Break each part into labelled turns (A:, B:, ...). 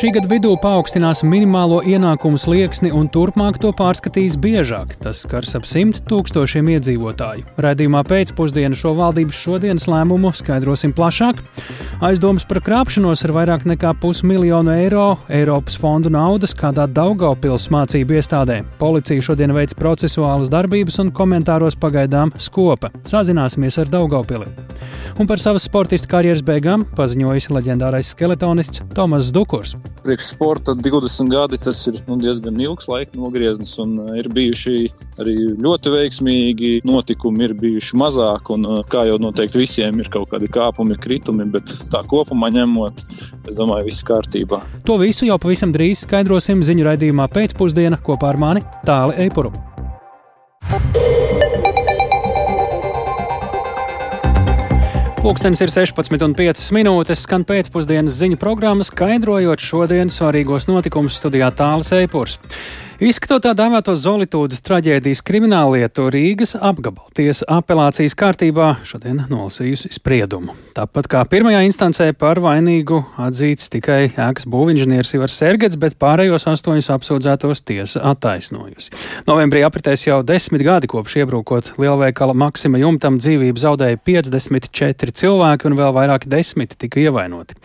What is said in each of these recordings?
A: Šī gada vidū paaugstinās minimālo ienākumu slieksni un turpmāk to pārskatīs biežāk. Tas skars ap simt tūkstošiem iedzīvotāju. Radījumā pēcpusdienu šo valdības šodienas lēmumu skaidrosim plašāk. Aizdomas par krāpšanos ar vairāk nekā pusmiljonu eiro Eiropas fondu naudas kādā Daugaupils mācību iestādē. Policija šodien veic procesuālas darbības un komentāros pagaidām skopa. Sazināsimies ar Daugaupili. Un par savas sportista karjeras beigām paziņojis leģendārais skeletonists Tomas Dukurs.
B: Priekš sporta 20 gadi tas ir nu, diezgan ilgs laika nogrieznis, un uh, ir bijuši arī ļoti veiksmīgi notikumi, ir bijuši mazāk, un uh, kā jau noteikti visiem ir kaut kādi kāpumi, kritumi, bet tā kopumā ņemot, es domāju, viss kārtībā.
A: To visu jau pavisam drīz skaidrosim ziņu raidījumā pēcpusdienā kopā ar mani Tāli Eipuru. Pūkstens ir 16,5 minūtes, skan pēcpusdienas ziņu programma, skaidrojot šodienas svarīgos notikumus studijā Tāles Eipurs. Izskatot tā dēvēto Zolitūdas traģēdijas krimināllietu, Rīgas apgabaltiesa apelācijas kārtībā šodien nolasījusi spriedumu. Tāpat kā pirmajā instancē par vainīgu atzīts tikai ēkas būvinženieris Ivars Sergets, bet pārējos astoņus apsūdzētos tiesa attaisnojusi. Novembrī apritēs jau desmit gadi kopš iebrukot lielveikala Maksima jumtam dzīvību zaudēja 54 cilvēki un vēl vairāki desmit tika ievainoti.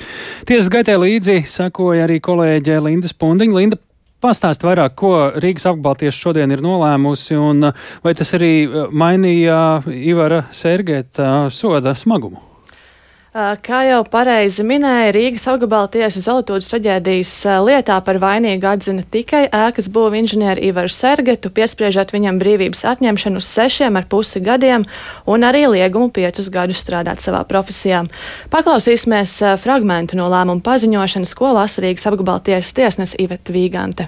A: Tiesas gaitē līdzi sekoja arī kolēģe Linda Spundiņa. Linda, Pastāst vairāk, ko Rīgas apbaltieši šodien ir nolēmusi, un vai tas arī mainīja Ivara Sergēta soda smagumu?
C: Kā jau pareizi minēja, Rīgas apgabala tiesa Zelotūdas traģēdijas lietā par vainīgu atzina tikai ēkas būvu inženieri Ivaru Sergetu, piespriežot viņam brīvības atņemšanu uz sešiem ar pusi gadiem un arī liegumu piecus gadus strādāt savā profesijā. Paklausīsimies fragmentu no lēmuma paziņošanas, ko lasa Rīgas apgabala tiesas tiesnes Iveta Vīgante.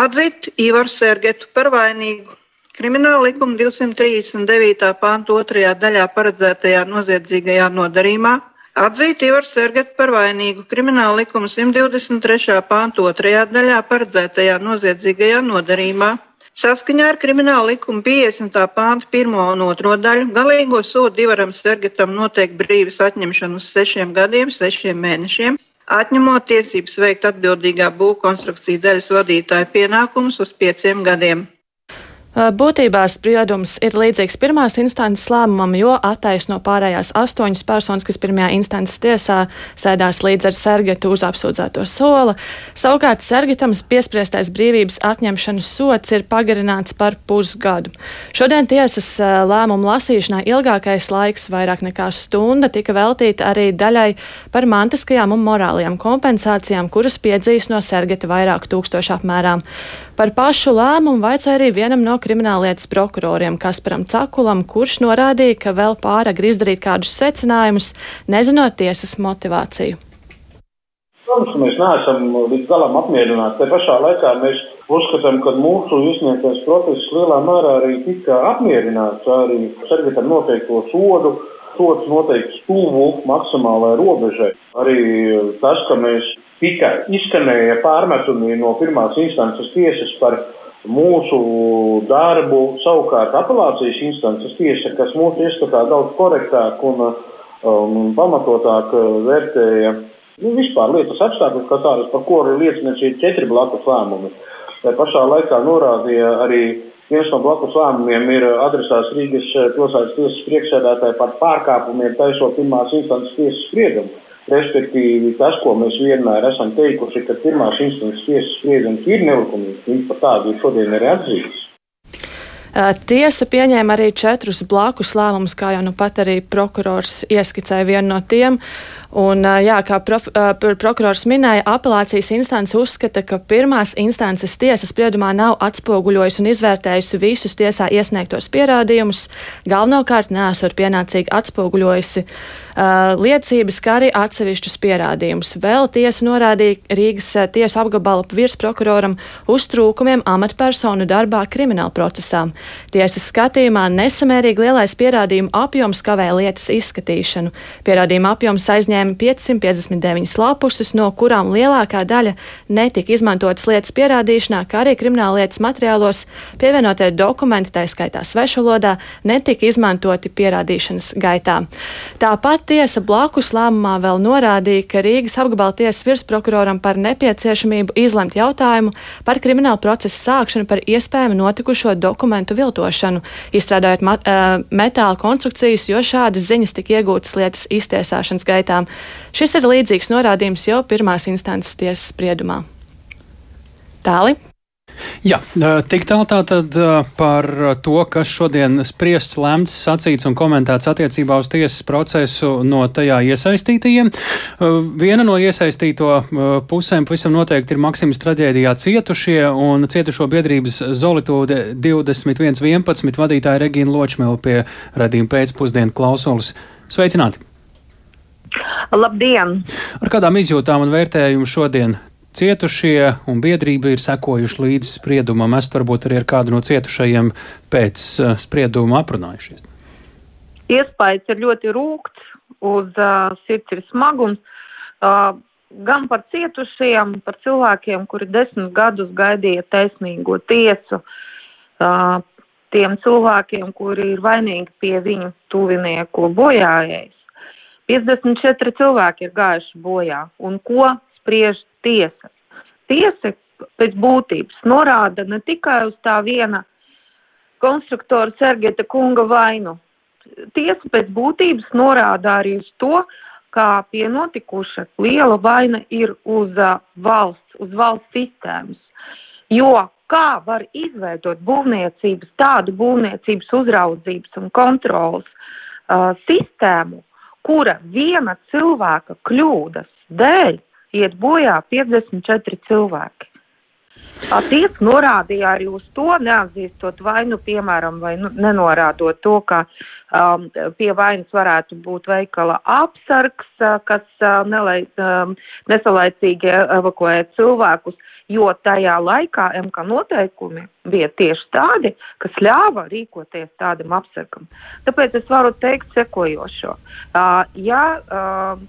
D: Atzīt Ivaru Sergetu par vainīgu Krimināla likuma 239. pānta otrajā daļā paredzētajā noziedzīgajā nodarījumā atzīt Ivaru Sergetu par vainīgu krimināla likuma 123. pānta otrajā daļā paredzētajā noziedzīgajā nodarījumā. Saskaņā ar krimināla likuma 50. pānta 1 un 2 daļu galīgo sodu Ivaram Sergetam noteikti brīvas atņemšanu uz 6 gadiem, 6 mēnešiem, atņemot tiesības veikt atbildīgā būvkonstrukcija daļas vadītāja pienākumus uz 5 gadiem.
C: Būtībā spriedums ir līdzīgs pirmās instances lēmumam, jo attaisno pārējās astoņas personas, kas pirmajā instances tiesā sēdās līdz ar Sergetu uz apsūdzēto sola. Savukārt Sergetams piespriestais brīvības atņemšanas sots ir pagarināts par pusgadu. Šodien tiesas lēmumu lasīšanai ilgākais laiks, vairāk nekā stunda, tika veltīta arī daļai par mantiskajām un morālajām kompensācijām, kuras piedzīs no Sergeta vairāku tūkstošu apmērā. Par pašu lēmumu vaicāja arī vienam no krimināllietas prokuroriem Kasparam Cakulam, kurš norādīja, ka vēl pārāk izdarīt kādus secinājumus, nezinot tiesas motivāciju.
E: Protams, mēs neesam līdz galam apmierināti. Te pašā laikā mēs uzskatām, ka mūsu izsniegtais process lielā mērā arī tika apmierināts arī sargātam noteikto sodu. Sots noteikti tuvu maksimālajai robežai. Arī tas, ka mēs tika izskanēja pārmetumi no pirmās instances tiesas par mūsu darbu, savukārt apelācijas instances tiesa, kas mūsu ieskatā daudz korektāk un, un pamatotāk vērtēja nu, vispār lietas apstākļus, kā tādas, par ko arī liecinieci ir četri blakus lēmumi. Tā pašā laikā norādīja arī viens no blakus lēmumiem ir adresēts Rīgas pilsētas tiesas priekšsēdētāji par pārkāpumiem taisot pirmās instances tiesas spriedumu. Respektīvi, tas, ko mēs vienmēr esam teikuši, ka pirmās instances tiesas spriedums ir nelikumīgs, viņš par tādu ir šodien arī atzīts.
C: Tiesa pieņēma arī četrus blakus lēmumus, kā jau nu pat arī prokurors ieskicēja vienu no tiem. Un, jā, kā prof, prokurors minēja, apelācijas instance uzskata, ka pirmās instances tiesa spriedumā nav atspoguļojusi un izvērtējusi visus tiesā iesniegtos pierādījumus, galvenokārt nesot pienācīgi atspoguļojusi uh, liecības, kā arī atsevišķus pierādījumus. Vēl tiesa norādīja Rīgas tiesu apgabala virsprokuroram uz trūkumiem amatpersonu darbā krimināla procesā. Tiesas skatījumā nesamērīgi lielais pierādījumu apjoms kavē lietas izskatīšanu. Pierādījumu apjoms aizņēma apņēma 559 lapuses, no kurām lielākā daļa netika izmantotas lietas pierādīšanā, kā arī krimināllietas materiālos pievienotie dokumenti, tā skaitā svešvalodā, netika izmantoti pierādīšanas gaitā. Tāpat tiesa blakus lēmumā vēl norādīja, ka Rīgas apgabala tiesas virsprokuroram par nepieciešamību izlemt jautājumu par kriminālu procesu sākšanu par iespējamu notikušo dokumentu viltošanu, izstrādājot mat, uh, metāla konstrukcijas, jo šādas ziņas tika iegūtas lietas iztiesāšanas gaitām. Šis ir līdzīgs norādījums jau pirmās instances tiesas spriedumā. Tāli.
A: Jā, tik tālu tātad par to, kas šodien spriests, lemts, sacīts un komentēts attiecībā uz tiesas procesu no tajā iesaistītajiem. Viena no iesaistīto pusēm pavisam noteikti ir Maksimas traģēdijā cietušie un cietušo biedrības Zolitūde 2111 vadītāja Regīna Ločmila pie radījuma pēcpusdienu klausulas. Sveicināti!
F: Labdien!
A: Ar kādām izjūtām un vērtējumu šodien cietušie un biedrība ir sekojuši līdz spriedumam. Est varbūt arī ar kādu no cietušajiem pēc uh, sprieduma aprunājušies.
F: Iespējas ir ļoti rūkts, uz uh, sirds ir smagums. Uh, gan par cietušiem, par cilvēkiem, kuri desmit gadus gaidīja taisnīgo tiesu, uh, tiem cilvēkiem, kuri ir vainīgi pie viņu tuvinieku bojājais. 54 cilvēki ir gājuši bojā, un ko spriež tiesa. Tiesa pēc būtības norāda ne tikai uz tā viena konstruktora Sergeta kunga vainu. Tiesa pēc būtības norāda arī uz to, kā pie notikuša liela vaina ir uz uh, valsts, uz valsts sistēmas. Jo kā var izveidot būvniecības, tādu būvniecības uzraudzības un kontrolas uh, sistēmu, kura viena cilvēka kļūdas dēļ iet bojā 54 cilvēki. Tiesa norādīja arī uz to, neatzīstot vainu, piemēram, vai nu, nenorādot to, ka um, pie vainas varētu būt veikala apsargs, uh, kas uh, nelai, um, nesalaicīgi evakuē cilvēkus, jo tajā laikā MK noteikumi bija tieši tādi, kas ļāva rīkoties tādam apsargam. Tāpēc es varu teikt sekojošo. Uh, ja, uh,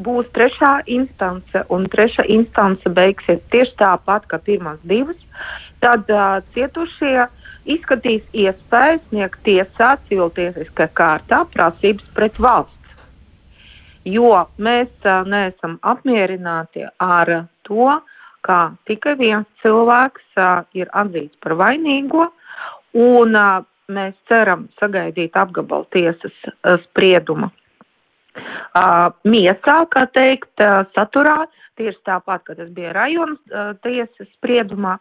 F: būs trešā instance, un trešā instance beigsies tieši tāpat kā pirmās divas, tad uh, cietušie izskatīs iespēju sniegt tiesā civiltiesiskā kārtā prasības pret valsts. Jo mēs uh, neesam apmierināti ar to, ka tikai viens cilvēks uh, ir atzīts par vainīgo, un uh, mēs ceram sagaidīt apgabalu tiesas uh, spriedumu miesā, kā teikt, saturā, tieši tāpat, kā tas bija rajona uh, tiesas spriedumā,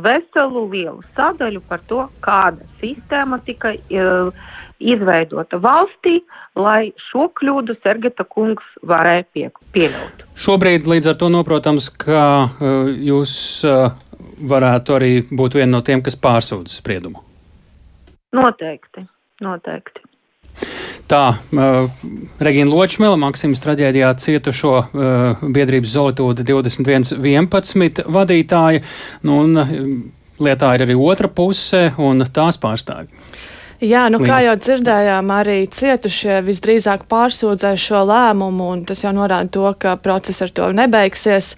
F: veselu lielu sadaļu par to, kāda sistēma tika izveidota valstī, lai šo kļūdu Sergeta kungs varēja pie, pieļaut.
A: Šobrīd līdz ar to noprotams, ka jūs varētu arī būt viena no tiem, kas pārsūdz spriedumu.
F: Noteikti, noteikti.
A: Tā uh, Regina Ločmila, Maksimas traģēdijā cietušo uh, biedrības Zolitūda 2111 vadītāja, nu, un uh, lietā ir arī otra puse un tās pārstāvji.
C: Jā, nu, kā jau dzirdējām, arī cietušie visdrīzāk pārsūdzēs šo lēmumu, un tas jau norāda to, ka process ar to nebeigsies.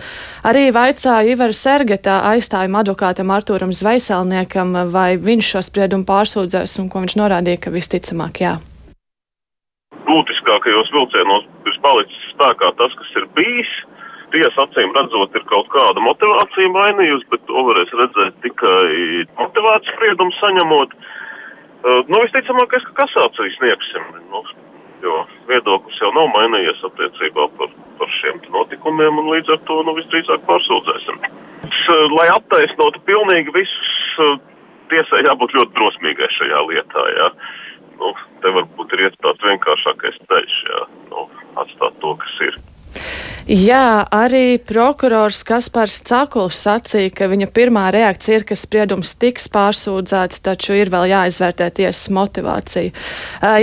C: Arī vaicāja Ivar Sergetā aizstājuma advokātam Artūram Zveiselniekam, vai viņš šo spriedumu pārsūdzēs, un ko viņš norādīja, ka visticamāk jā
G: būtiskākajos vilcienos ir palicis spēkā tas, kas ir bijis. Tiesa acīm redzot, ir kaut kāda motivācija mainījusi, bet to varēs redzēt tikai motivācijas spriedumu saņemot. Uh, nu, visticamākais, ka kasāciju sniegsim, nu, jo viedoklis jau nav mainījies attiecībā par, par šiem notikumiem, un līdz ar to, nu, visdrīzāk pārsūdzēsim. Uh, lai attaisnotu pilnīgi visus, uh, tiesai jābūt ļoti drosmīgai šajā lietā, jā. Nu, te varbūt ir iet tāds vienkāršākais ceļš, jā, nu, atstāt to, kas ir.
C: Jā, arī prokurors Kaspars Cakuls sacīja, ka viņa pirmā reakcija ir, ka spriedums tiks pārsūdzēts, taču ir vēl jāizvērtē tiesas motivācija.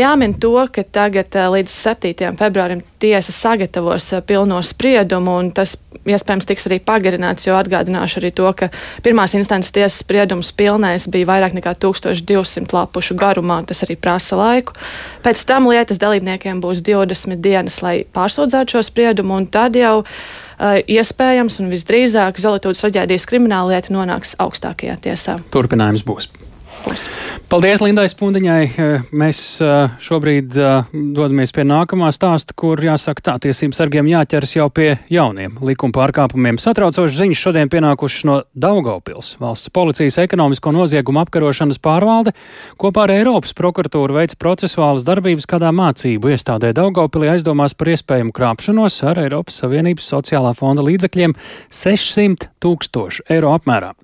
C: Jāmin to, ka tagad līdz 7. februārim tiesa sagatavos pilno spriedumu, un tas iespējams tiks arī pagarināts, jo atgādināšu arī to, ka pirmās instances tiesas spriedums pilnais bija vairāk nekā 1200 lapušu garumā, tas arī prasa laiku. Pēc tam lietas dalībniekiem būs 20 dienas, lai pārsūdzētu šo spriedumu, un tad jau uh, iespējams un visdrīzāk Zolītūdas traģēdijas krimināla lieta nonāks augstākajā tiesā.
A: Turpinājums būs. Paldies Lindai Spundiņai. Mēs šobrīd dodamies pie nākamā stāsta, kur jāsaka tā tiesību sargiem jāķers jau pie jauniem likuma pārkāpumiem. Satraucošas ziņas šodien pienākušas no Daugaupils. Valsts policijas ekonomisko noziegumu apkarošanas pārvalde kopā ar Eiropas prokuratūru veids procesuālas darbības kādā mācību iestādē Daugaupilī aizdomās par iespējamu krāpšanos ar Eiropas Savienības sociālā fonda līdzekļiem 600 tūkstošu eiro apmērā.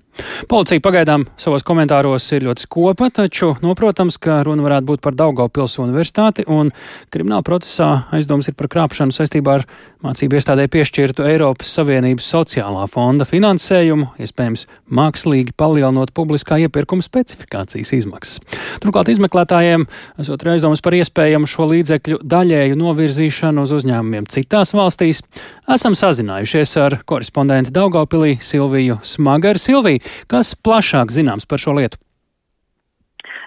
A: Policija pagaidām savos komentāros ir ļoti skopa, taču noprotams, ka runa varētu būt par Daugavpils universitāti un krimināla procesā aizdoms ir par krāpšanu saistībā ar mācību iestādē piešķirtu Eiropas Savienības sociālā fonda finansējumu, iespējams mākslīgi palielinot publiskā iepirkuma specifikācijas izmaksas. Turklāt izmeklētājiem esot aizdomas par iespējamu šo līdzekļu daļēju novirzīšanu uz uzņēmumiem citās valstīs, esam sazinājušies ar korespondentu Daugavpilī Silviju Smagaru. Silviju, Kas plašāk zināms par šo lietu?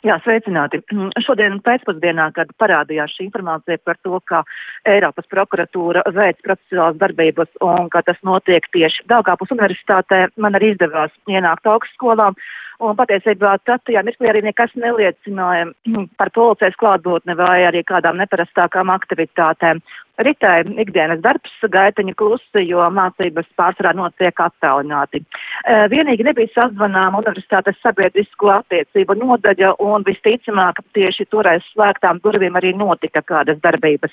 H: Jā, sveicināti. Šodien pēcpusdienā, kad parādījās šī informācija par to, ka Eiropas prokuratūra veids procesuālas darbības un ka tas notiek tieši Daugāpus universitātē, man arī izdevās ienākt augstskolā. Un patiesībā tad tajā mirklī arī nekas neliecināja par policijas klātbūtni vai arī kādām neparastākām aktivitātēm. Ritēja ikdienas darbs, gaitiņa klusi, jo mācības pārsvarā notiek attālināti. E, vienīgi nebija sazvanām universitātes sabiedrisko attiecību nodaļa un visticamāk tieši toreiz slēgtām durvīm arī notika kādas darbības,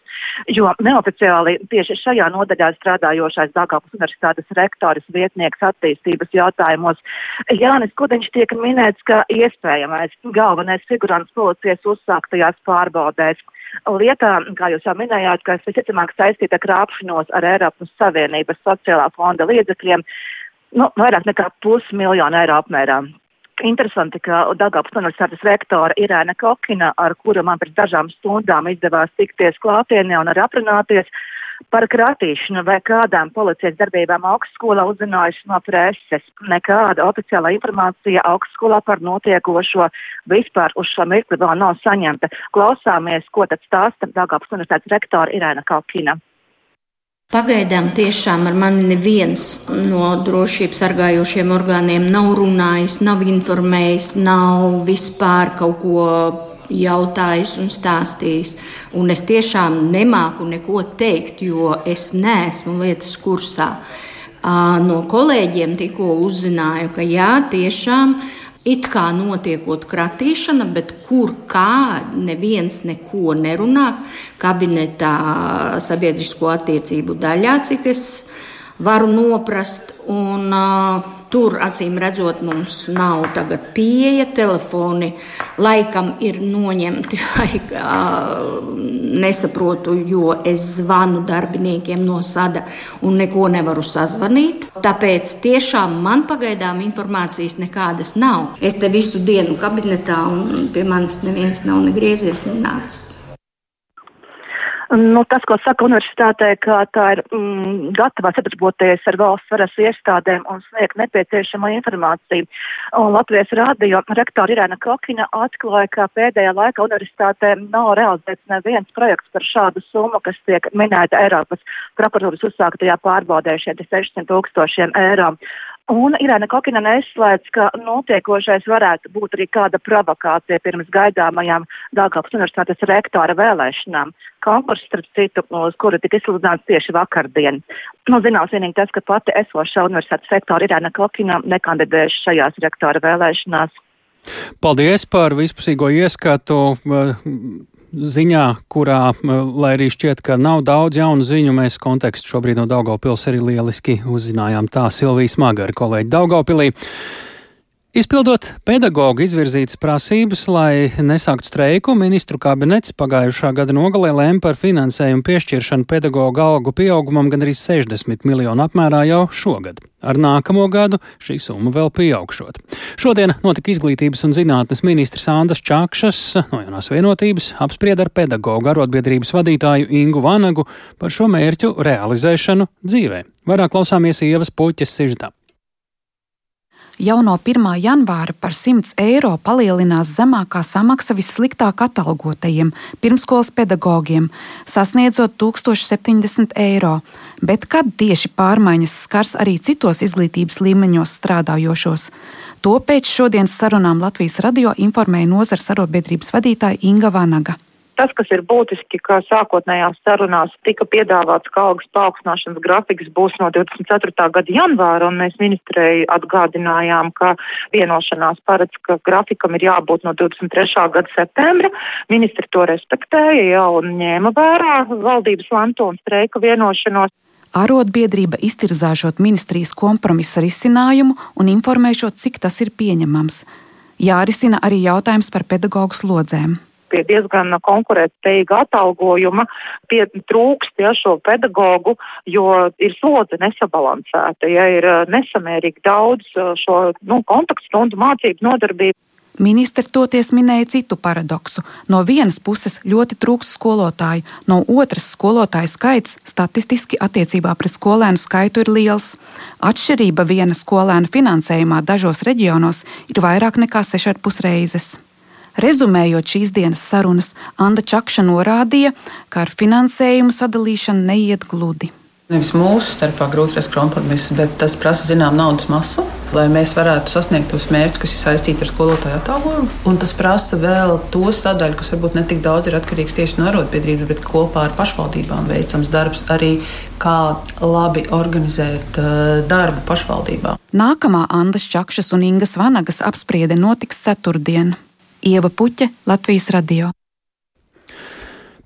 H: jo neoficiāli tieši šajā nodaļā strādājošais Dāngāpas universitātes rektoris vietnieks attīstības jautājumos Jānis Kudiņš tiek minēts, ka iespējamais galvenais figurants policijas uzsāktajās pārbaudēs lietā, kā jūs jau minējāt, kas visticamāk saistīta krāpšanos ar Eiropas Savienības sociālā fonda līdzekļiem, nu, vairāk nekā pusmiljonu eiro apmērā. Interesanti, ka Dagāpas universitātes rektora Irēna Kokina, ar kuru man pēc dažām stundām izdevās tikties klātienē un arī aprunāties, uh, Par kratīšanu vai kādām policijas darbībām augstskolā uzzinājuši no preses. Nekāda oficiāla informācija augstskolā par notiekošo vispār uz šo mirkli vēl nav saņemta. Klausāmies, ko tad stāsta Dāngāpas universitātes rektora Irēna Kalkina.
I: Pagaidām tiešām ar mani neviens no drošības sargājošiem orgāniem nav runājis, nav informējis, nav vispār kaut ko jautājis un stāstījis. Un es tiešām nemāku neko teikt, jo es neesmu lietas kursā. No kolēģiem tikko uzzināju, ka jā, tiešām it kā notiekot kratīšana, bet kur kā neviens neko nerunā. Kabinetā sabiedrisko attiecību daļā, cik es varu noprast. Un, uh, Tur, acīm redzot, mums nav tagad pieeja. Telefoni laikam ir noņemti, vai uh, nesaprotu, jo es zvanu darbiniekiem no sada un neko nevaru sazvanīt. Tāpēc tiešām man pagaidām informācijas nekādas nav. Es te visu dienu kabinetā un pie manis neviens nav negriezies, nenācis.
H: Nu, tas, ko saka universitātē, ka tā ir mm, gatava sadarboties ar valsts varas iestādēm un sniegt nepieciešamo informāciju. Un Latvijas rādio rektora Irēna Kokina atklāja, ka pēdējā laika universitātē nav realizēts neviens projekts par šādu summu, kas tiek minēta Eiropas prokuratūras uzsāktajā pārbaudē šiem 600 tūkstošiem eiro. Un Irēna Kokina neizslēdz, ka notiekošais varētu būt arī kāda provokācija pirms gaidāmajām Dāngāpas universitātes rektora vēlēšanām. Konkurss, starp citu, uz kuru tika izsludināts tieši vakardien. Nu, zināms vienīgi tas, ka pati esošā universitātes rektora Irēna Kokina nekandidēs šajās rektora vēlēšanās.
A: Paldies par vispusīgo ieskatu ziņā, kurā, lai arī šķiet, ka nav daudz jaunu ziņu, mēs kontekstu šobrīd no Daugavpils arī lieliski uzzinājām tā Silvijas Magara kolēģi Daugavpilī. Izpildot pedagoģu izvirzītas prasības, lai nesāktu streiku, ministru kabinets pagājušā gada nogalē lēma par finansējumu piešķiršanu pedagoģu algu pieaugumam gan arī 60 miljonu apmērā jau šogad. Ar nākamo gadu šī summa vēl pieaugšot. Šodien notika izglītības un zinātnes ministrs Andris Čakšas no jaunās vienotības apsprieda ar pedagoģu arotbiedrības vadītāju Ingu Vanagu par šo mērķu realizēšanu dzīvē. Vairāk klausāmies Ievas puķes sižetā.
J: Jau no 1. janvāra par 100 eiro palielinās zemākā samaksa vissliktāk atalgotajiem pirmskolas pedagogiem, sasniedzot 1070 eiro. Bet kad tieši pārmaiņas skars arī citos izglītības līmeņos strādājošos? To pēc šodienas sarunām Latvijas radio informēja nozars arotbiedrības vadītāja Inga Vanaga.
F: Tas, kas ir būtiski, ka sākotnējās sarunās tika piedāvāts, ka algas paaugstināšanas grafiks būs no 24. gada janvāra, un mēs ministrei atgādinājām, ka vienošanās paredz, ka grafikam ir jābūt no 23. gada septembra. Ministri to respektēja jau un ņēma vērā valdības lemto un streika vienošanos.
J: Arotbiedrība iztirzāšot ministrijas kompromisa risinājumu un informēšot, cik tas ir pieņemams. Jārisina arī jautājums par pedagoģu slodzēm
F: pie diezgan konkurētspējīga atalgojuma, pie trūkst ja, šo pedagogu, jo ir slodze nesabalansēta, ja ir eh, nesamērīgi daudz eh, šo nu, kontaktstundu mācību nodarbību.
J: Ministri toties minēja citu paradoksu. No vienas puses ļoti trūks skolotāju, no otras skolotāju skaits statistiski attiecībā pret skolēnu skaitu ir liels. Atšķirība viena skolēna finansējumā dažos reģionos ir vairāk nekā 6,5 reizes. Rezumējot šīs dienas sarunas, Anna Čakša norādīja, ka ar finansējumu sadalīšanu neiet gludi.
K: Nevis mūsu starpā grūti rast kompromisu, bet tas prasa zinām naudas masu, lai mēs varētu sasniegt tos mērķus, kas ir saistīti ar skolotāju atalgojumu. Un tas prasa vēl to sadaļu, kas varbūt ne tik daudz ir atkarīgs tieši no arotbiedrības, bet kopā ar pašvaldībām veicams darbs arī, kā labi organizēt uh, darbu pašvaldībā.
J: Nākamā Andas Čakšas un Ingas Vanagas apspriede notiks ceturtdien. Ieva Puķe, Latvijas radio.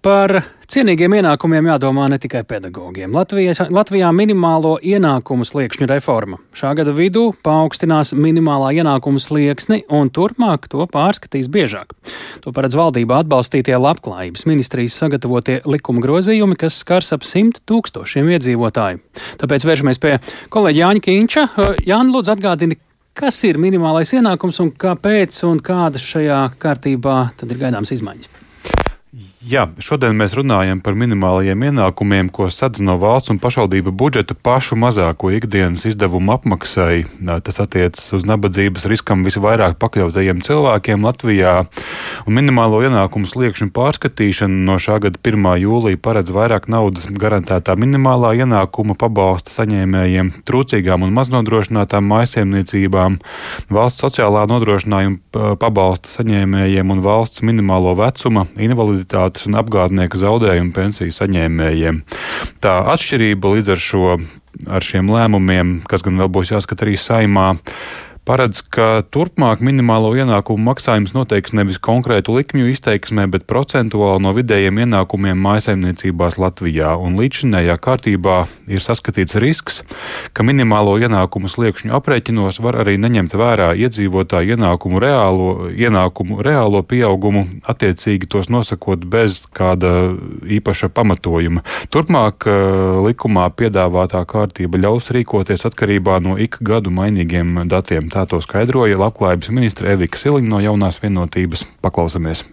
A: Par cienīgiem ienākumiem jādomā ne tikai pedagogiem. Latvijas, Latvijā minimālo ienākumu sliekšņu reforma šā gada vidū paaugstinās minimālā ienākumu slieksni un turpmāk to pārskatīs biežāk. To paredz valdībā atbalstītie labklājības ministrijas sagatavotie likuma grozījumi, kas skars ap simt tūkstošiem iedzīvotāju. Tāpēc vēršamies pie kolēģa Jāņa Kīņča. Jāni, lūdzu atgādini, Kas ir minimālais ienākums un kāpēc un kādas šajā kārtībā tad ir gaidāmas izmaiņas?
L: Jā, šodien mēs runājam par minimālajiem ienākumiem, ko sadz no valsts un pašvaldību budžeta pašu mazāko ikdienas izdevumu apmaksai. Tas attiecas uz nabadzības riskam visvairāk pakļautajiem cilvēkiem Latvijā. Un minimālo ienākumu sliekšņu pārskatīšana no šā gada 1. jūlija paredz vairāk naudas garantētā minimālā ienākuma pabalsta saņēmējiem, trūcīgām un maznodrošinātām mājsaimniecībām, valsts sociālā nodrošinājuma pabalsta saņēmējiem un valsts minimālo vecuma, invaliditātes invaliditātes un apgādnieku zaudējumu pensiju saņēmējiem. Tā atšķirība līdz ar šo ar šiem lēmumiem, kas gan vēl būs jāskat arī saimā, paredz, ka turpmāk minimālo ienākumu maksājums noteiks nevis konkrētu likmju izteiksmē, bet procentuāli no vidējiem ienākumiem mājasemniecībās Latvijā. Un līdzinējā kārtībā ir saskatīts risks, ka minimālo ienākumu sliekšņu aprēķinos var arī neņemt vērā iedzīvotāju ienākumu reālo, ienākumu reālo pieaugumu, attiecīgi tos nosakot bez kāda īpaša pamatojuma. Turpmāk eh, likumā piedāvātā kārtība ļaus rīkoties atkarībā no ik gadu mainīgiem datiem. Tā to skaidroja Labklājības ministra Evika Siliņa no jaunās vienotības. Paklausamies!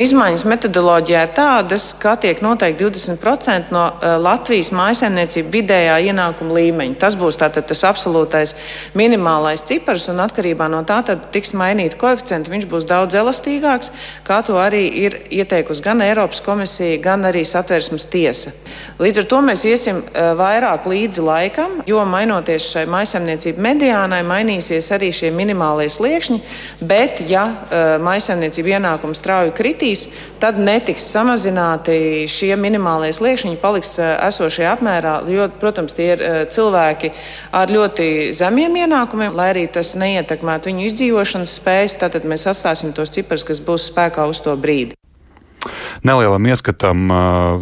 M: Izmaiņas metodoloģijā ir tādas, ka tiek noteikti 20% no uh, Latvijas mājsaimniecību vidējā ienākuma līmeņa. Tas būs tātad tas absolūtais minimālais cipars, un atkarībā no tā tiks mainīti koeficienti. Viņš būs daudz elastīgāks, kā to arī ir ieteikusi gan Eiropas komisija, gan arī satversmes tiesa. Līdz ar to mēs iesim uh, vairāk līdzi laikam, jo mainoties šai mājsaimniecību mediānai, mainīsies arī šie minimālie sliekšņi, bet ja uh, mājsaimniecību ienākums strauji kritīs, kritīs, tad netiks samazināti šie minimālie sliekšņi, paliks eh, esošie apmērā. Jo, protams, tie ir eh, cilvēki ar ļoti zemiem ienākumiem, lai arī tas neietekmētu viņu izdzīvošanas spējas. Tad mēs atstāsim tos ciprus, kas būs spēkā uz to brīdi.
L: Nelielam ieskatam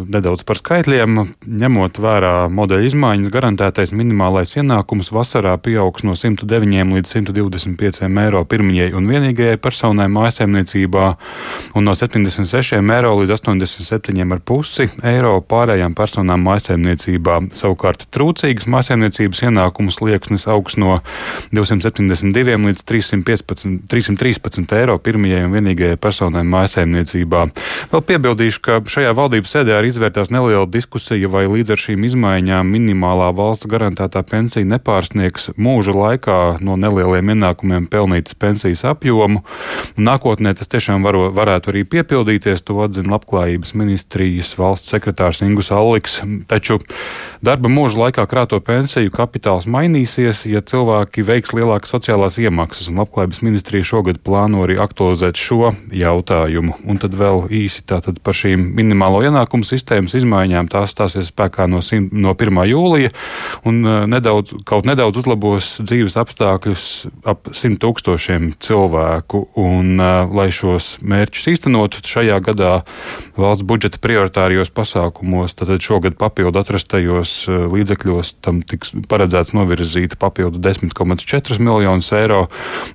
L: nedaudz par skaitļiem. Ņemot vērā modeļa izmaiņas, garantētais minimālais ienākums vasarā pieaugs no 109 līdz 125 eiro pirmajai un vienīgajai personai mājsaimniecībā un no 76 eiro līdz 87,5 eiro pārējām personām mājsaimniecībā. Savukārt trūcīgas mājsaimniecības ienākumus liekas augs no 272 līdz 315, 313 eiro pirmajai un vienīgajai personai mājsaimniecībā. Vēl piebildīšu, ka šajā valdības sēdē arī izvērtās neliela diskusija, vai līdz ar šīm izmaiņām minimālā valsts garantētā pensija nepārsniegs mūža laikā no nelieliem ienākumiem pelnītas pensijas apjomu. Nākotnē tas tiešām varo, varētu arī piepildīties, to atzina Labklājības ministrijas valsts sekretārs Ingus Alliks. Taču darba mūža laikā krāto pensiju kapitāls mainīsies, ja cilvēki veiks lielākas sociālās iemaksas, un Labklājības ministrija šogad plāno arī aktualizēt šo jautājumu. Un tad vēl īsi tātad par šīm minimālo ienākumu sistēmas izmaiņām. Tās stāsies spēkā no, sim, no 1. jūlija un uh, nedaudz, kaut nedaudz uzlabos dzīves apstākļus ap 100 tūkstošiem cilvēku. Un, uh, lai šos mērķus īstenotu šajā gadā valsts budžeta prioritārijos pasākumos, tad šogad papildu atrastajos uh, līdzekļos tam tiks paredzēts novirzīt papildu 10,4 miljonus eiro.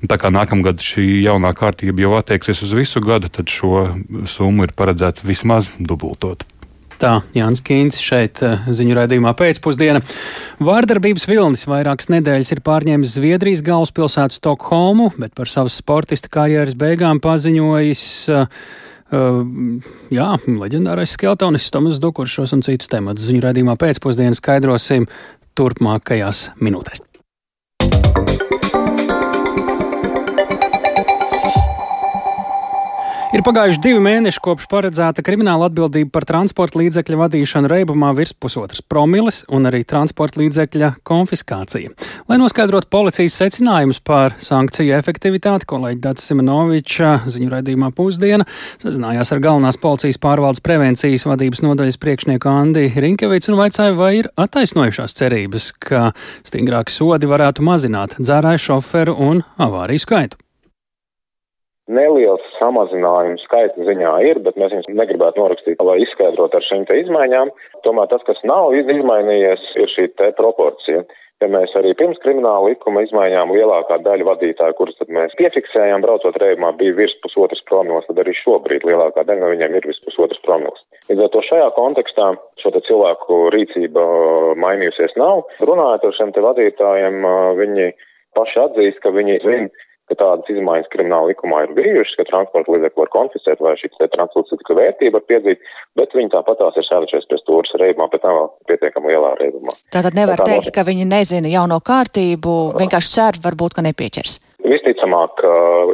L: Tā kā nākamgad šī jaunā kārtība jau attieksies uz visu gadu, tad šo summu ir paredzēts vismaz dubultot.
A: Tā Jānis Kīns šeit eh, ziņu raidījumā pēcpusdiena. Vārdarbības vilnis vairākas nedēļas ir pārņēmis Zviedrijas galvaspilsētu Stokholmu, bet par savas sportista karjeras beigām paziņojis. Uh, jā, leģendārais skeletonis Tomas Dukuršos un citus tematus ziņu raidījumā pēcpusdienā skaidrosim turpmākajās minūtēs. Ir pagājuši divi mēneši kopš paredzēta krimināla atbildība par transporta līdzekļa vadīšanu reibumā virs pusotras promiles un arī transporta līdzekļa konfiskācija. Lai noskaidrotu policijas secinājumus par sankciju efektivitāti, kolēģi Dārts Simonovičs ziņu raidījumā pusdiena sazinājās ar galvenās policijas pārvaldes prevencijas vadības nodaļas priekšnieku Andi Rinkevicu un vaicāja, vai ir attaisnojušās cerības, ka stingrāki sodi varētu mazināt dzērāju šoferu un avāriju skaitu.
N: Neliels samazinājums skaita ziņā ir, bet mēs viņus negribētu norakstīt, lai izskaidrotu ar šīm izmaiņām. Tomēr tas, kas nav izmainījies, ir šī proporcija. Ja mēs arī pirms krimināla likuma izmaiņām lielākā daļa vadītāju, kurus mēs piefiksējām, braucot reibumā, bija virs pusotras promils, tad arī šobrīd lielākā daļa no viņiem ir virs pusotras promils. Līdz ar to šajā kontekstā šo cilvēku rīcība mainījusies nav. Runājot ar šiem vadītājiem, viņi paši atzīst, ka viņi zina, ka tādas izmaiņas krimināla likumā ir bijušas, ka transporta līdzekli var konfiscēt vai šī transporta līdzekļa vērtība var piedzīt, bet viņi tāpat tās ir sēdušies pie stūras reibumā, bet nav pietiekami lielā reibumā.
O: Tātad nevar tā teikt, ka viņi nezina jauno kārtību, vienkārši cer varbūt, ka nepieķers.
N: Visticamāk,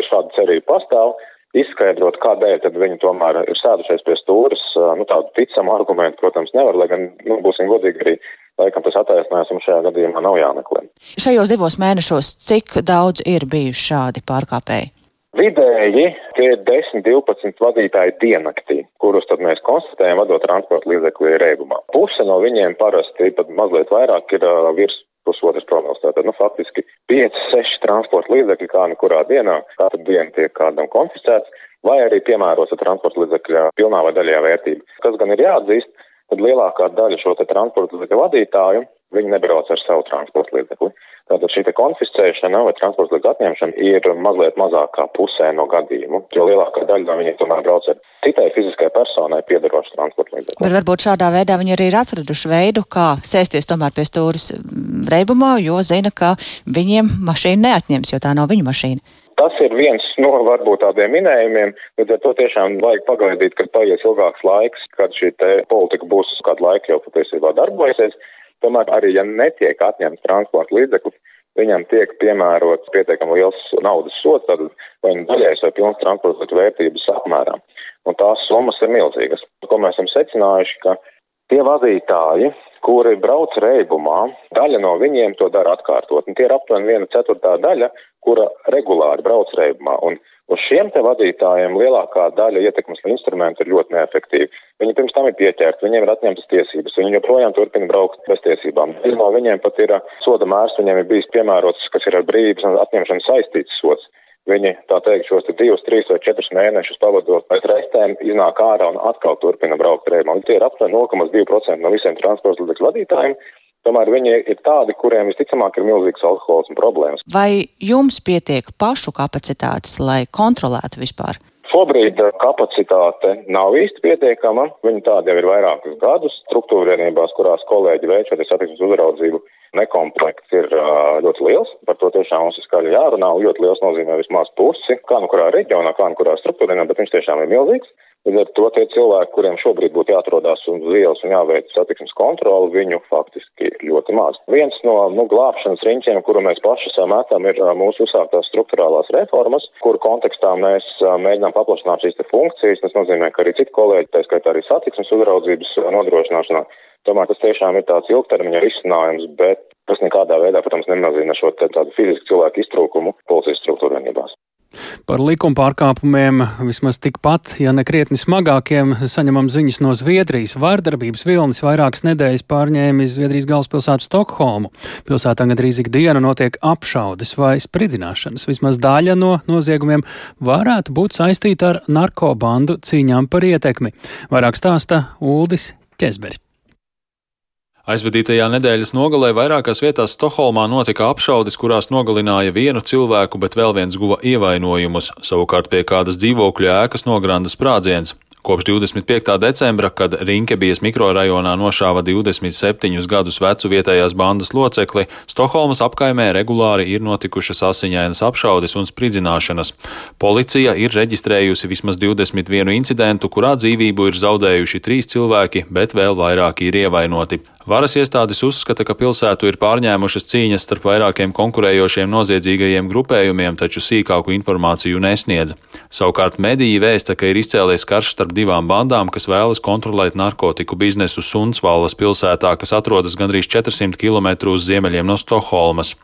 N: šāda cerība pastāv. Izskaidrot, kādēļ viņi tomēr ir sēdušies pie stūres, nu, tādu ticamu argumentu, protams, nevar, lai gan, nu, būsim godīgi, arī laikam tas attaisnojums šajā gadījumā nav jāmeklē.
O: Šajos divos mēnešos cik daudz ir bijuši šādi pārkāpēji?
N: Vidēji tie ir 10, 12 vadītāji diennaktī, kurus tad mēs konstatējam, vadot transporta līdzekli reibumā. Puse no viņiem parasti pat mazliet vairāk ir uh, virs pusotras promils. Tātad, nu, faktiski 5, 6 transporta līdzekļi kā nu kurā dienā, kāda diena tiek kādam konfiscēts, vai arī piemērots transporta līdzekļa pilnā vai daļajā vērtība. Kas gan ir jāatzīst, tad lielākā daļa šo transporta līdzekļu vadītāju viņi nebrauc ar savu transporta līdzekli. Tātad šī konfiscēšana vai transporta līdzekļu atņemšana ir mazliet mazākā pusē no gadījumu, jo lielākā daļa no viņiem tomēr brauc ar citai fiziskai personai piedarošu transporta līdzekli.
O: Bet varbūt šādā veidā viņi arī ir atraduši veidu, kā sēsties tomēr pie stūris mm, reibumā, jo zina, ka viņiem mašīna neatņems, jo tā nav viņu mašīna.
N: Tas ir viens no varbūt tādiem minējumiem, līdz ar to tiešām vajag pagaidīt, kad paies ilgāks laiks, kad šī politika būs kādu laiku jau patiesībā darbojusies. Tomēr arī, ja netiek atņemts transporta līdzeklis, viņam tiek piemērots pietiekami liels naudas sots, tad vai nu daļais vai pilns transporta vērtības apmērā. Un tās summas ir milzīgas. Ko mēs esam secinājuši, ka tie vadītāji, kuri brauc reibumā, daļa no viņiem to dara atkārtot. Un tie ir aptuveni viena ceturtā daļa, kura regulāri brauc reibumā. Un uz šiem te vadītājiem lielākā daļa ietekmes instrumentu ir ļoti neefektīvi. Viņi pirms tam ir pieķerti, viņiem ir atņemtas tiesības, viņi joprojām turpina braukt bez tiesībām. Daļa no viņiem pat ir soda mērs, viņiem ir bijis piemērots, kas ir ar brīvības atņemšanu saistīts sots. Viņi, tā teikt, šos divus, trīs vai četrus mēnešus pavadot pēc reizēm, iznāk ārā un atkal turpina braukt reibā. Tie ir aptuveni 0,2% no visiem transporta līdzekļu vadītājiem. Tomēr viņi ir tādi, kuriem visticamāk ir milzīgs alkoholisms problēmas.
O: Vai jums pietiek pašu kapacitātes, lai kontrolētu vispār?
N: Šobrīd eh, kapacitāte nav īsti pietiekama. Viņa tāda jau ir vairākus gadus. Struktūra vienībās, kurās kolēģi veic šo satiksmes uzraudzību, nekomplekts ir uh, ļoti liels. Par to tiešām mums ir skaļi jārunā. Ļoti liels nozīmē vismaz pusi, kā nu kurā reģionā, kā nu kurā struktūrā, bet viņš tiešām ir milzīgs. Līdz ar to tie cilvēki, kuriem šobrīd būtu jāatrodās uz ielas un jāveic satiksmes kontroli, viņu faktiski ļoti maz. Viens no nu, glābšanas riņķiem, kuru mēs paši sametam, ir mūsu uzsāktās struktūrālās reformas, kuru kontekstā mēs mēģinām paplašināt šīs funkcijas. Tas nozīmē, ka arī citi kolēģi, tā skaitā arī satiksmes uzraudzības nodrošināšanā, tomēr tas tiešām ir tāds ilgtermiņa risinājums, bet tas nekādā veidā, protams, nemazina šo tādu fizisku cilvēku iztrūkumu policijas struktūra vienībās.
A: Par likuma pārkāpumiem vismaz tikpat, ja ne krietni smagākiem, saņemam ziņas no Zviedrijas. Vārdarbības vilnis vairākas nedēļas pārņēma Zviedrijas galvaspilsētu Stokholmu. Pilsētā gandrīz ikdienu notiek apšaudes vai spridzināšanas. Vismaz daļa no noziegumiem varētu būt saistīta ar narkobandu cīņām par ietekmi. Vairāk stāsta Uldis Ķezberis.
P: Aizvadītajā nedēļas nogalē vairākās vietās Stokholmā notika apšaudes, kurās nogalināja vienu cilvēku, bet vēl viens guva ievainojumus. Savukārt pie kādas dzīvokļu ēkas nogranda sprādziens. Kopš 25. decembra, kad Rinkebijas mikrorajonā nošāva 27 gadus vecu vietējās bandas locekli, Stokholmas apkaimē regulāri ir notikušas asiņainas apšaudes un spridzināšanas. Policija ir reģistrējusi vismaz 21 incidentu, kurā dzīvību ir zaudējuši trīs cilvēki, bet vēl vairāki ir ievainoti. Varas iestādes uzskata, ka pilsētu ir pārņēmušas cīņas starp vairākiem konkurējošiem noziedzīgajiem grupējumiem, taču sīkāku informāciju nesniedz. Savukārt mediji vēsta, ka ir izcēlies karš starp divām bandām, kas vēlas kontrolēt narkotiku biznesu Sunsvallas pilsētā, kas atrodas gandrīz 400 km uz ziemeļiem no Stokholmas.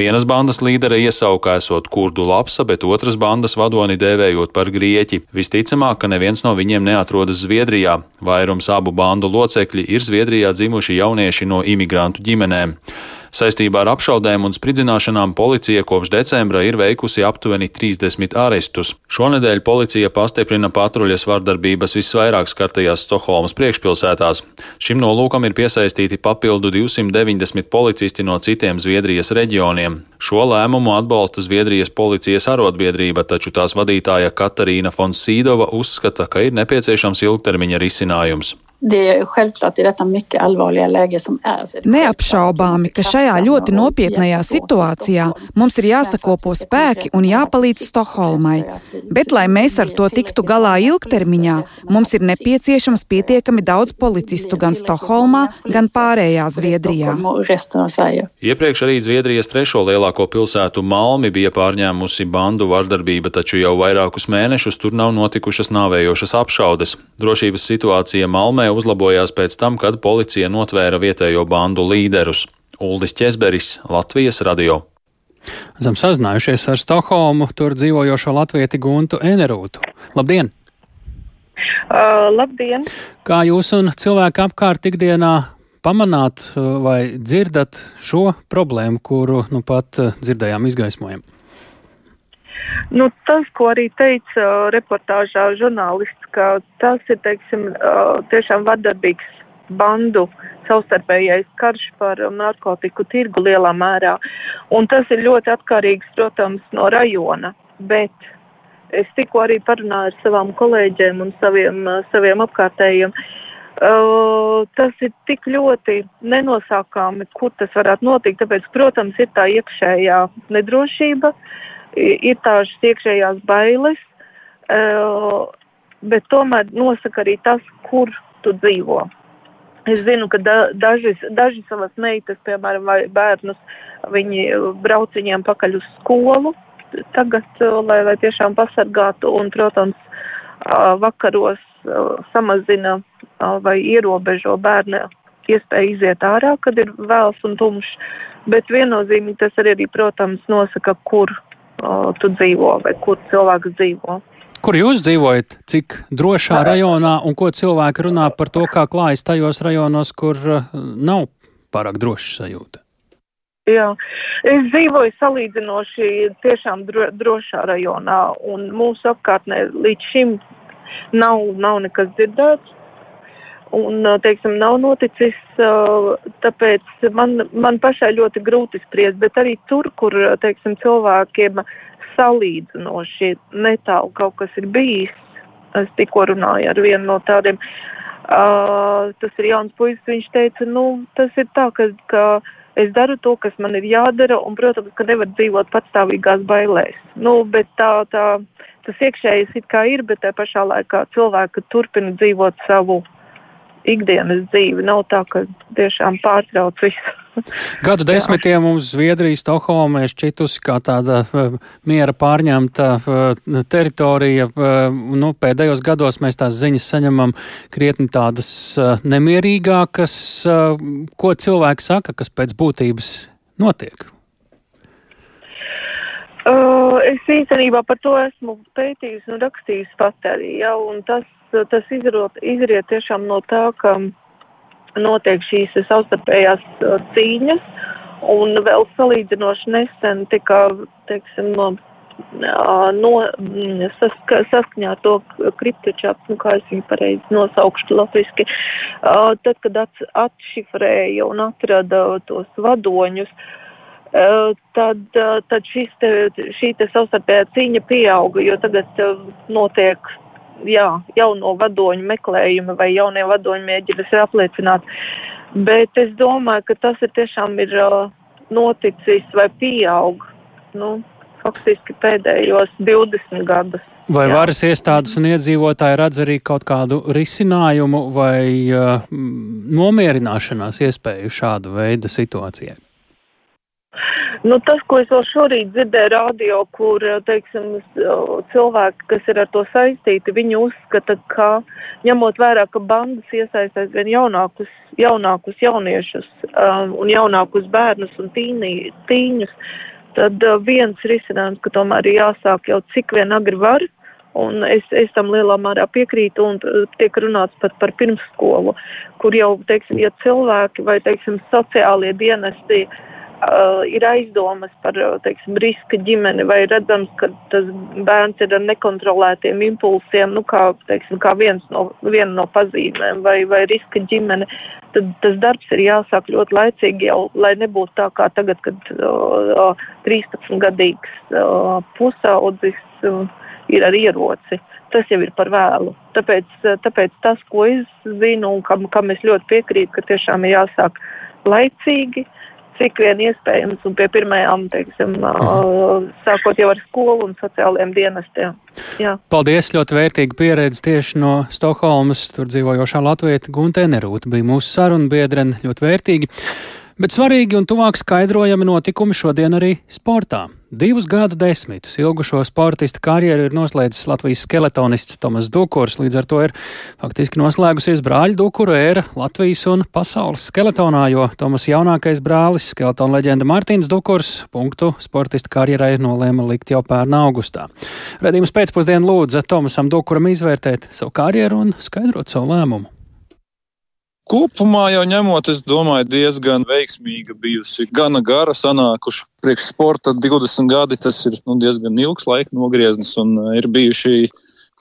P: Vienas bandas līdere iesauka esot kurdu lapsa, bet otras bandas vadoni dēvējot par grieķi. Visticamāk, ka neviens no viņiem neatrodas Zviedrijā. Vairums abu bandu locekļi ir Zviedrijā dzimuši jaunieši no imigrantu ģimenēm. Saistībā ar apšaudēm un spridzināšanām policija kopš decembra ir veikusi aptuveni 30 arestus. Šonedēļ policija pastiprina patruļas vardarbības visvairāk skartajās Stokholmas priekšpilsētās. Šim nolūkam ir piesaistīti papildu 290 policisti no citiem Zviedrijas reģioniem. Šo lēmumu atbalsta Zviedrijas policijas arotbiedrība, taču tās vadītāja Katarīna Fonsīdova uzskata, ka ir nepieciešams ilgtermiņa risinājums.
J: Neapšaubāmi, ka šajā ļoti nopietnajā situācijā mums ir jāsakopo spēki un jāpalīdz Stokholmai. Bet, lai mēs ar to tiktu galā ilgtermiņā, mums ir nepieciešams pietiekami daudz policistu gan Stokholmā, gan pārējā Zviedrijā.
P: Iepriekš arī Zviedrijas trešo lielāko pilsētu Malmi bija pārņēmusi bandu vardarbība, taču jau vairākus mēnešus tur nav notikušas nāvējošas apšaudes. Drošības situācija Malmē uzlabojās pēc tam, kad policija notvēra vietējo bandu līderus. Uldis Česberis, Latvijas radio.
A: Esam sazinājušies ar Stokholmu, tur dzīvojošo latvieti Guntu Enerūtu. Labdien!
Q: Uh, labdien!
A: Kā jūs un cilvēki apkārt ikdienā pamanāt vai dzirdat šo problēmu, kuru nu pat dzirdējām izgaismojam?
Q: Nu, tas, ko arī teica uh, reportāžā žurnālists, ka tas ir, teiksim, uh, tiešām vardarbīgs bandu savstarpējais karš par narkotiku tirgu lielā mērā. Un tas ir ļoti atkarīgs, protams, no rajona. Bet es tikko arī parunāju ar savām kolēģiem un saviem, uh, saviem apkārtējiem. Uh, tas ir tik ļoti nenosākāmi, kur tas varētu notikt, tāpēc, protams, ir tā iekšējā nedrošība, uh, ir tās iekšējās bailes, bet tomēr nosaka arī tas, kur tu dzīvo. Es zinu, ka da, daži, daži savas meitas, piemēram, vai bērnus, viņi brauc viņiem pakaļ uz skolu tagad, lai, lai tiešām pasargātu un, protams, vakaros samazina vai ierobežo bērnu iespēju iziet ārā, kad ir vēls un tumšs, bet viennozīmīgi tas arī, protams, nosaka, kur uh, tu dzīvo vai kur cilvēks dzīvo.
A: Kur jūs dzīvojat, cik drošā rajonā un ko cilvēki runā par to, kā klājas tajos rajonos, kur uh, nav pārāk droša sajūta?
Q: Jā, es dzīvoju salīdzinoši tiešām dro, drošā rajonā, un mūsu apkārtnē līdz šim nav, nav nekas dzirdēts. Un, teiksim, nav noticis, tāpēc man, man pašai ļoti grūti spriest, bet arī tur, kur, teiksim, cilvēkiem salīdzinoši netālu kaut kas ir bijis, es tikko runāju ar vienu no tādiem, uh, tas ir jauns puisis, viņš teica, nu, tas ir tā, ka, ka es daru to, kas man ir jādara, un, protams, ka nevar dzīvot patstāvīgās bailēs. Nu, bet tā, tā, tas iekšējais it kā ir, bet tā pašā laikā cilvēki turpina dzīvot savu ikdienas dzīvi. Nav tā, ka tiešām pārtrauc visu.
A: Gadu desmitiem mums Zviedrija, Stokholma ir šķitusi kā tāda uh, miera pārņemta uh, teritorija. Uh, nu, pēdējos gados mēs tās ziņas saņemam krietni tādas nemierīgākas. Ko cilvēki saka, kas pēc būtības notiek?
Q: Uh, es īstenībā par to esmu pētījis un rakstījis pat arī, ja, un tas, tas izrot, izriet tiešām no tā, ka notiek šīs savstarpējās uh, cīņas, un vēl salīdzinoši nesen tika, teiksim, no, uh, no mm, saska, saskaņā to kriptočāps, nu kā es viņu pareizi nosaukšu latviski, uh, tad, kad atšifrēja un atrada tos vadoņus, tad, tad šis te, šī te savstarpējā cīņa pieauga, jo tagad notiek jā, jauno vadoņu meklējumi vai jaunie vadoņu mēģinās apliecināt. Bet es domāju, ka tas ir tiešām ir noticis vai pieaug, nu, faktiski pēdējos 20 gadus.
A: Vai jā. varas iestādes un iedzīvotāji redz arī kaut kādu risinājumu vai uh, nomierināšanās iespēju šāda veida situācijai?
Q: Nu, tas, ko es vēl šorīt dzirdēju radio, kur, teiksim, cilvēki, kas ir ar to saistīti, viņi uzskata, ka ņemot vērā, ka bandas iesaistās vien jaunākus, jaunākus jauniešus um, un jaunākus bērnus un tīnī, tīņus, tad uh, viens risinājums, ka tomēr ir jāsāk jau cik vien agri var, un es, es tam lielā mērā piekrītu, un tiek runāts pat par pirmsskolu, kur jau, teiksim, ja cilvēki vai, teiksim, sociālie dienesti, uh, uh, ir aizdomas par, uh, teiksim, riska ģimeni vai redzams, ka tas bērns ir ar nekontrolētiem impulsiem, nu, kā, teiksim, kā viens no, viena no pazīmēm vai, vai riska ģimene, tad tas darbs ir jāsāk ļoti laicīgi jau, lai nebūtu tā kā tagad, kad uh, 13-gadīgs uh, pusaudzis uh, ir ar ieroci. Tas jau ir par vēlu. Tāpēc, tāpēc tas, ko es zinu un kam, kam es ļoti piekrītu, ka tiešām ir jāsāk laicīgi, uh, cik vien iespējams un pie pirmajām, teiksim, mhm. sākot jau ar skolu un sociālajiem dienestiem. Jā.
A: Paldies, ļoti vērtīga pieredze tieši no Stokholmas. Tur dzīvojošā latvieta Gunte Nerūta bija mūsu saruna biedrene, ļoti vērtīgi. Bet svarīgi un tuvāk skaidrojami notikumi šodien arī sportā. Divus gadu desmitus ilgušo sportista karjeru ir noslēdzis Latvijas skeletonists Tomas Dukurs, līdz ar to ir faktiski noslēgusies brāļu Dukuru ēra Latvijas un pasaules skeletonā, jo Tomas jaunākais brālis, skeletona leģenda Mārtiņš Dukurs, punktu sportista karjerai nolēma likt jau pērnā augustā. Redījums pēcpusdienu lūdza Tomasam Dukuram izvērtēt savu karjeru un skaidrot savu lēmumu.
B: Kopumā jau ņemot, es domāju, diezgan veiksmīga bijusi. Gana gara sanākuši priekš sporta 20 gadi. Tas ir nu, diezgan ilgs laika nogrieznis un uh, ir bijuši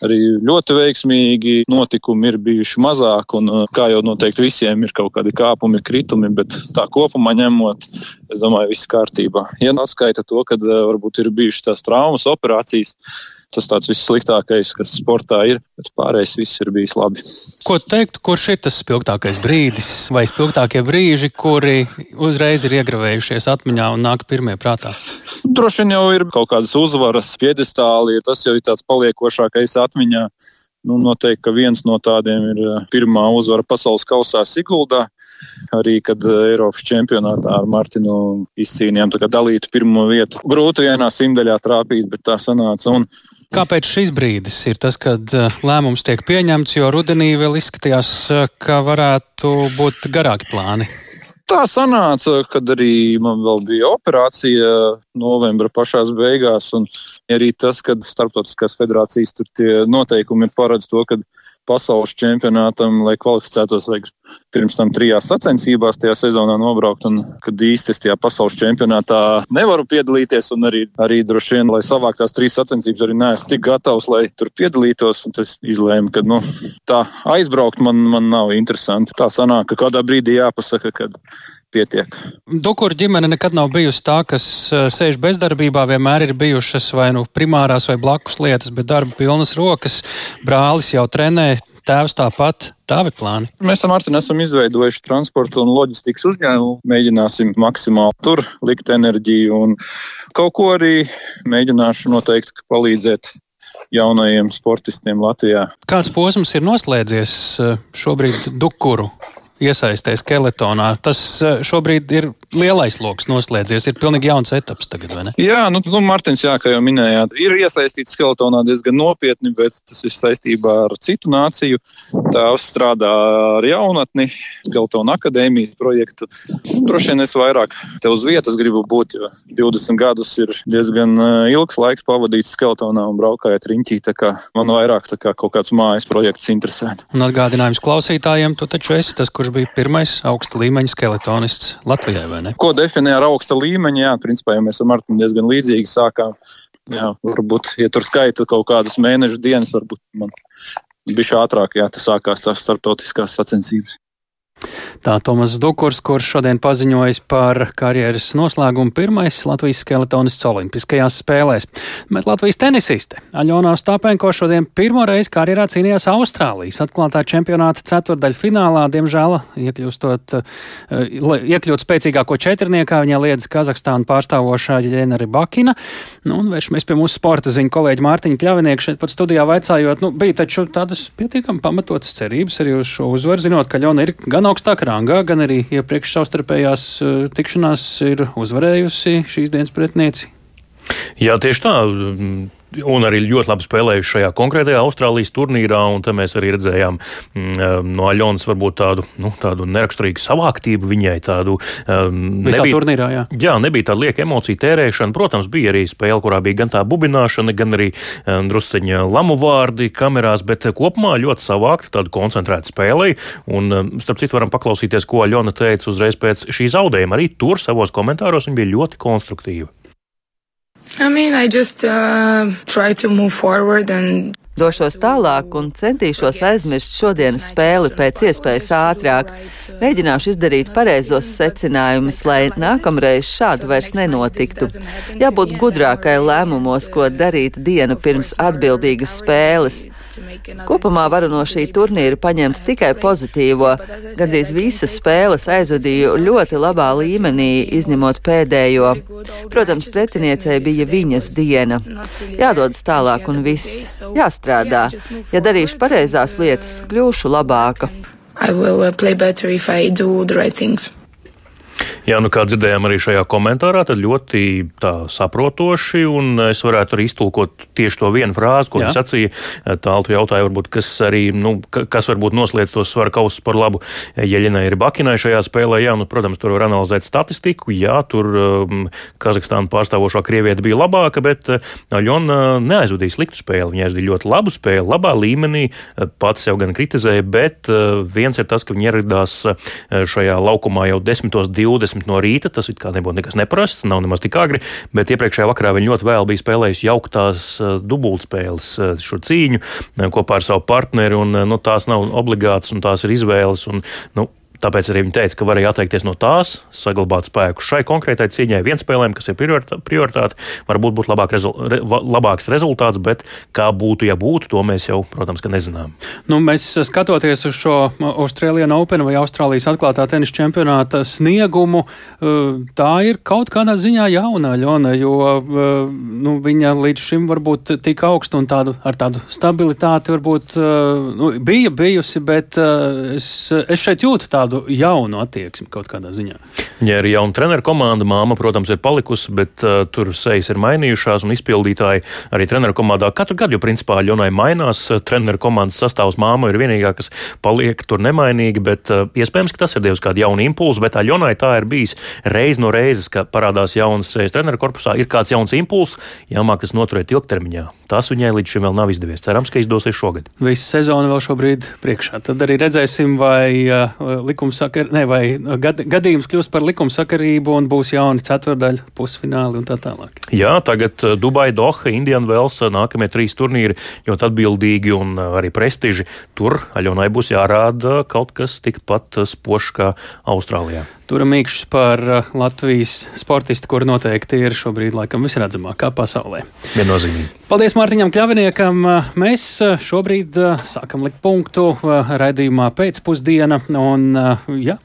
B: arī ļoti veiksmīgi notikumi ir bijuši mazāk, un uh, kā jau noteikti visiem ir kaut kādi kāpumi, kritumi, bet tā kopumā ņemot, es domāju, viss kārtībā. Ja atskaita to, ka uh, varbūt ir bijušas tās traumas, operācijas, tas tāds vissliktākais, kas sportā ir, bet pārējais viss ir bijis labi.
A: Ko teikt, kurš ir tas spilgtākais brīdis vai spilgtākie brīži, kuri uzreiz ir iegravējušies atmiņā un nāk pirmie prātā?
B: Droši vien jau ir kaut kādas uzvaras, piedestāli, tas jau ir tāds paliekošākais atmiņā. Nu, noteikti, ka viens no tādiem ir eh, pirmā uzvara pasaules kausā Siguldā. Arī, kad eh, Eiropas čempionātā ar Martinu izcīnījām dalītu pirmo vietu. Grūti vienā simtaļā trāpīt, bet tā sanāca. Un
A: Kāpēc šis brīdis ir tas, kad eh, lēmums tiek pieņemts, jo rudenī vēl izskatījās, eh, ka varētu būt garāki plāni?
B: tā sanāca, kad arī man bija operācija novembra pašās beigās, un arī tas, ka starptautiskās federācijas noteikumi paredz to, ka pasaules čempionātam, lai kvalificētos, vajag pirms tam trijās sacensībās tajā sezonā nobraukt, un kad īsti es tajā pasaules čempionātā nevaru piedalīties, un arī, arī droši vien, lai savākt tās trīs sacensības, arī neesmu tik gatavs, lai tur piedalītos, un tas izlēma, ka, nu, tā aizbraukt man, man nav interesanti. Tā sanāk, ka kādā brīdī jāpasaka, ka pietiek.
A: Dukura ģimene nekad nav bijusi tā, kas eh, sēž bezdarbībā. Vienmēr ir bijušas vai nu primārās vai blakus lietas, bet darba pilnas rokas. Brālis jau trenē, tēvs tāpat. Tādi plāni.
B: Mēs ar Mārtiņu esam izveidojuši transporta un loģistikas uzņēmumu. Mēģināsim maksimāli tur likt enerģiju un kaut ko arī mēģināšu noteikti palīdzēt jaunajiem sportistiem Latvijā.
A: Kāds posms ir noslēdzies eh, šobrīd Dukuru iesaistē skeletonā. Tas eh, šobrīd ir lielais lokus noslēdzies. Ir pilnīgi jauns etaps tagad, vai ne?
B: Jā, nu, nu Mārtiņš, jā, kā jau minējāt, ir iesaistīts skeletonā diezgan nopietni, bet tas ir saistībā ar citu nāciju. Tēvs strādā ar jaunatni, Skeletona akadēmijas projektu. Droši vien es vairāk te uz vietas gribu būt, jo 20 gadus ir diezgan eh, ilgs laiks pavadīts skeletonā un braukājot riņķī. Man vairāk kā kaut kāds mājas projekts interesē.
A: Un atgādinājums klausītājiem, tu taču esi tas, kurš kurš bija pirmais augsta līmeņa skeletonists ne?
B: Ko definē ar augsta līmeņa? Jā, principā jau mēs ar Martinu diezgan līdzīgi sākām. Jā, varbūt, ja tur skaita kaut kādas mēnešu dienas, varbūt man bija ātrāk, ja tas sākās tās starptautiskās sacensības.
A: Tā Tomas Dukurs, kurš šodien paziņojis par karjeras noslēgumu pirmais Latvijas skeletonists Olimpiskajās spēlēs. Bet Latvijas tenisiste Aļona Ostāpenko šodien pirmo reizi karjerā cīnījās Austrālijas atklātā čempionāta ceturdaļu finālā. Diemžēl, iekļūstot, eh, iekļūt spēcīgāko četrniekā, viņa liedz Kazahstānu pārstāvošā Ģēna Ribakina. Nu, un vēršamies pie mūsu sporta ziņu kolēģi Mārtiņa Kļavinieka šeit pat studijā vaicājot, nu, bija taču tādas pietiekami pamatotas cerības arī uz šo uzvaru, zinot, ka Aļona ir gan augstākā rangā, gan arī iepriekš savstarpējās eh, tikšanās ir uzvarējusi šīs dienas pretnieci.
R: Jā, tieši tā. Un arī ļoti labi spēlējuši šajā konkrētajā Austrālijas turnīrā. Tad mēs arī redzējām mm, eh, no Aļonas varbūt tādu, nu, tādu neraksturīgu savāktību viņai. Tādu,
A: um, Visā nebija, turnīrā, jā.
R: Jā, nebija tāda lieka emociju tērēšana. Protams, bija arī spēle, kurā bija gan tā bubināšana, gan arī um, drusceņa lamu vārdi kamerās, bet kopumā ļoti savākta, tāda koncentrēta spēlē. Un, um, starp citu, varam paklausīties, ko Aļona teica uzreiz pēc šī zaudējuma. Arī tur savos komentāros viņa bija ļoti konstruktīva.
S: I mean, I just uh, try to move forward and
T: Došos tālāk un centīšos aizmirst šodienas spēli pēc iespējas ātrāk. Mēģināšu izdarīt pareizos secinājumus, lai nākamreiz šādu vairs nenotiktu. Jābūt gudrākai lēmumos, ko darīt dienu pirms atbildīgas spēles. Kopumā varu no šī turnīra paņemt tikai pozitīvo. Gandrīz visas spēles aizvadīju ļoti labā līmenī, izņemot pēdējo. Protams, pretiniecei bija viņas diena. Jādodas tālāk un viss. Jāstrādā jāstrādā. Ja darīšu pareizās lietas, kļūšu labāka.
S: I will uh, play better if I do the right things.
R: Jā, nu kā dzirdējām arī šajā komentārā, tad ļoti saprotoši, un es varētu arī iztulkot tieši to vienu frāzi, ko viņš sacīja. Tālāk jautāja, varbūt, kas arī, nu, kas varbūt noslēdz tos svaru kausus par labu Jeļinai ir Bakinai šajā spēlē. Jā, nu, protams, tur var analizēt statistiku. Jā, tur um, Kazahstāna pārstāvošā krievieta bija labāka, bet uh, Aļona neaizvadīja sliktu spēli. Viņa aizvadīja ļoti labu spēli, labā līmenī, pats jau gan kritizēja, bet uh, viens ir tas, ka viņa ieradās uh, šajā laukumā jau 10.20 no rīta. Tas it kā nebūtu nekas neparasts, nav nemaz tik agri, bet iepriekšējā vakarā viņa ļoti vēl bija spēlējusi jauktās uh, dubultspēles uh, šo cīņu uh, kopā ar savu partneri, un nu, tās nav obligātas, un tās ir izvēles. Un, nu, Tāpēc arī viņi teica, ka varēja atteikties no tās, saglabāt spēku šai konkrētai cīņai, vienspēlēm, kas ir prioritāte. Varbūt būtu labāk rezul re labāks rezultāts, bet kā būtu, ja būtu, to mēs jau, protams, nezinām.
A: Nu, mēs skatoties uz šo Austrālijas Open vai Austrālijas atklātā tenisa čempionāta sniegumu, eh, tā ir kaut kādā ziņā jauna ļona, jo eh, nu, viņa līdz šim varbūt tik augstu un tādu, ar tādu stabilitāti varbūt eh, nu, bija bijusi, bet es, es šeit jūtu tādu tādu jaunu attieksmi kaut kādā ziņā.
R: Ja ir jauna treneru komanda, māma, protams, ir palikusi, bet uh, tur sejas ir mainījušās un izpildītāji arī treneru komandā katru gadu, jo principā Ļonai mainās. Treneru komandas sastāvs māma ir vienīgā, kas paliek tur nemainīgi, bet uh, iespējams, ka tas ir devis kādu jaunu impulsu, bet tā Ļonai tā ir bijis reiz no reizes, ka parādās jaunas sejas treneru korpusā, ir kāds jauns impulss, jāmāk tas noturēt ilgtermiņā. Tas viņai līdz šim vēl nav izdevies. Cerams, ka izdosies šogad.
A: Visa sezona vēl šobrīd priekšā. Tad arī redzēsim, vai uh, likumsakar, ne, vai gad, gadījums kļūs par likumsakarību un būs jauni ceturdaļa, pusfināli un tā tālāk.
R: Jā, tagad Dubai, Doha, Indiana Vels, nākamie trīs turnīri ļoti atbildīgi un arī prestiži. Tur Aļonai būs jārāda kaut kas tikpat spožs kā Austrālijā.
A: Turam mīkšķis par Latvijas sportistu, kur noteikti ir šobrīd laikam visredzamākā pasaulē.
R: Viennozīmīgi.
A: Paldies Mārtiņam Kļaviniekam. Mēs šobrīd sākam likt punktu raidījumā pēcpusdiena un ja,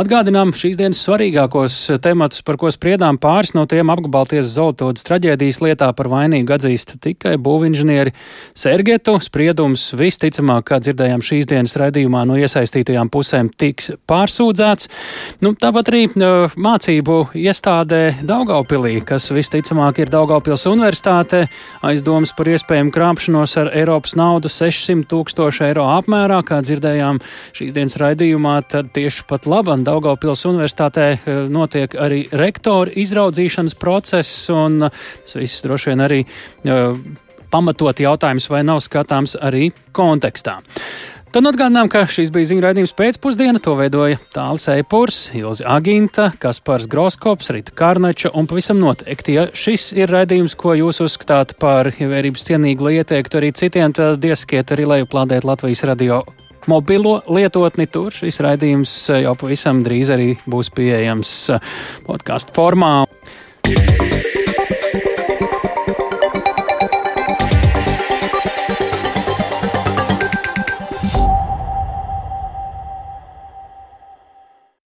A: atgādinām šīs dienas svarīgākos tematus, par ko spriedām pāris no tiem apgabalties Zoltodas traģēdijas lietā par vainīgu atzīst tikai būvinženieri Sergetu. Spriedums visticamāk, kā dzirdējām šīs dienas raidījumā no iesaistītajām pusēm, tiks pārsūdzēts. Nu, tāpat arī mācību iestādē Daugaupilī, kas visticamāk ir Daugaupils universitāte aizdomas par iespējamu krāpšanos ar Eiropas naudu 600 tūkstošu eiro apmērā, kā dzirdējām šīs dienas raidījumā, tad tieši pat labam Daugaupils universitātē eh, notiek arī rektoru izraudzīšanas process, un tas viss droši vien arī uh, pamatot jautājums, vai nav skatāms arī kontekstā. Tad atgādinām, ka šis bija ziņu raidījums pēcpusdiena. To veidoja Tāls Eipurs, Ilzi Aginta, Kaspars Groskops, Rita Kārnača un pavisam noteikti, ja šis ir raidījums, ko jūs uzskatāt par ievērības cienīgu, lai ieteiktu arī citiem, tad iesakiet arī lejuplādēt Latvijas radio mobilo lietotni. Tur šis raidījums jau pavisam drīz arī būs pieejams podkāstu formā.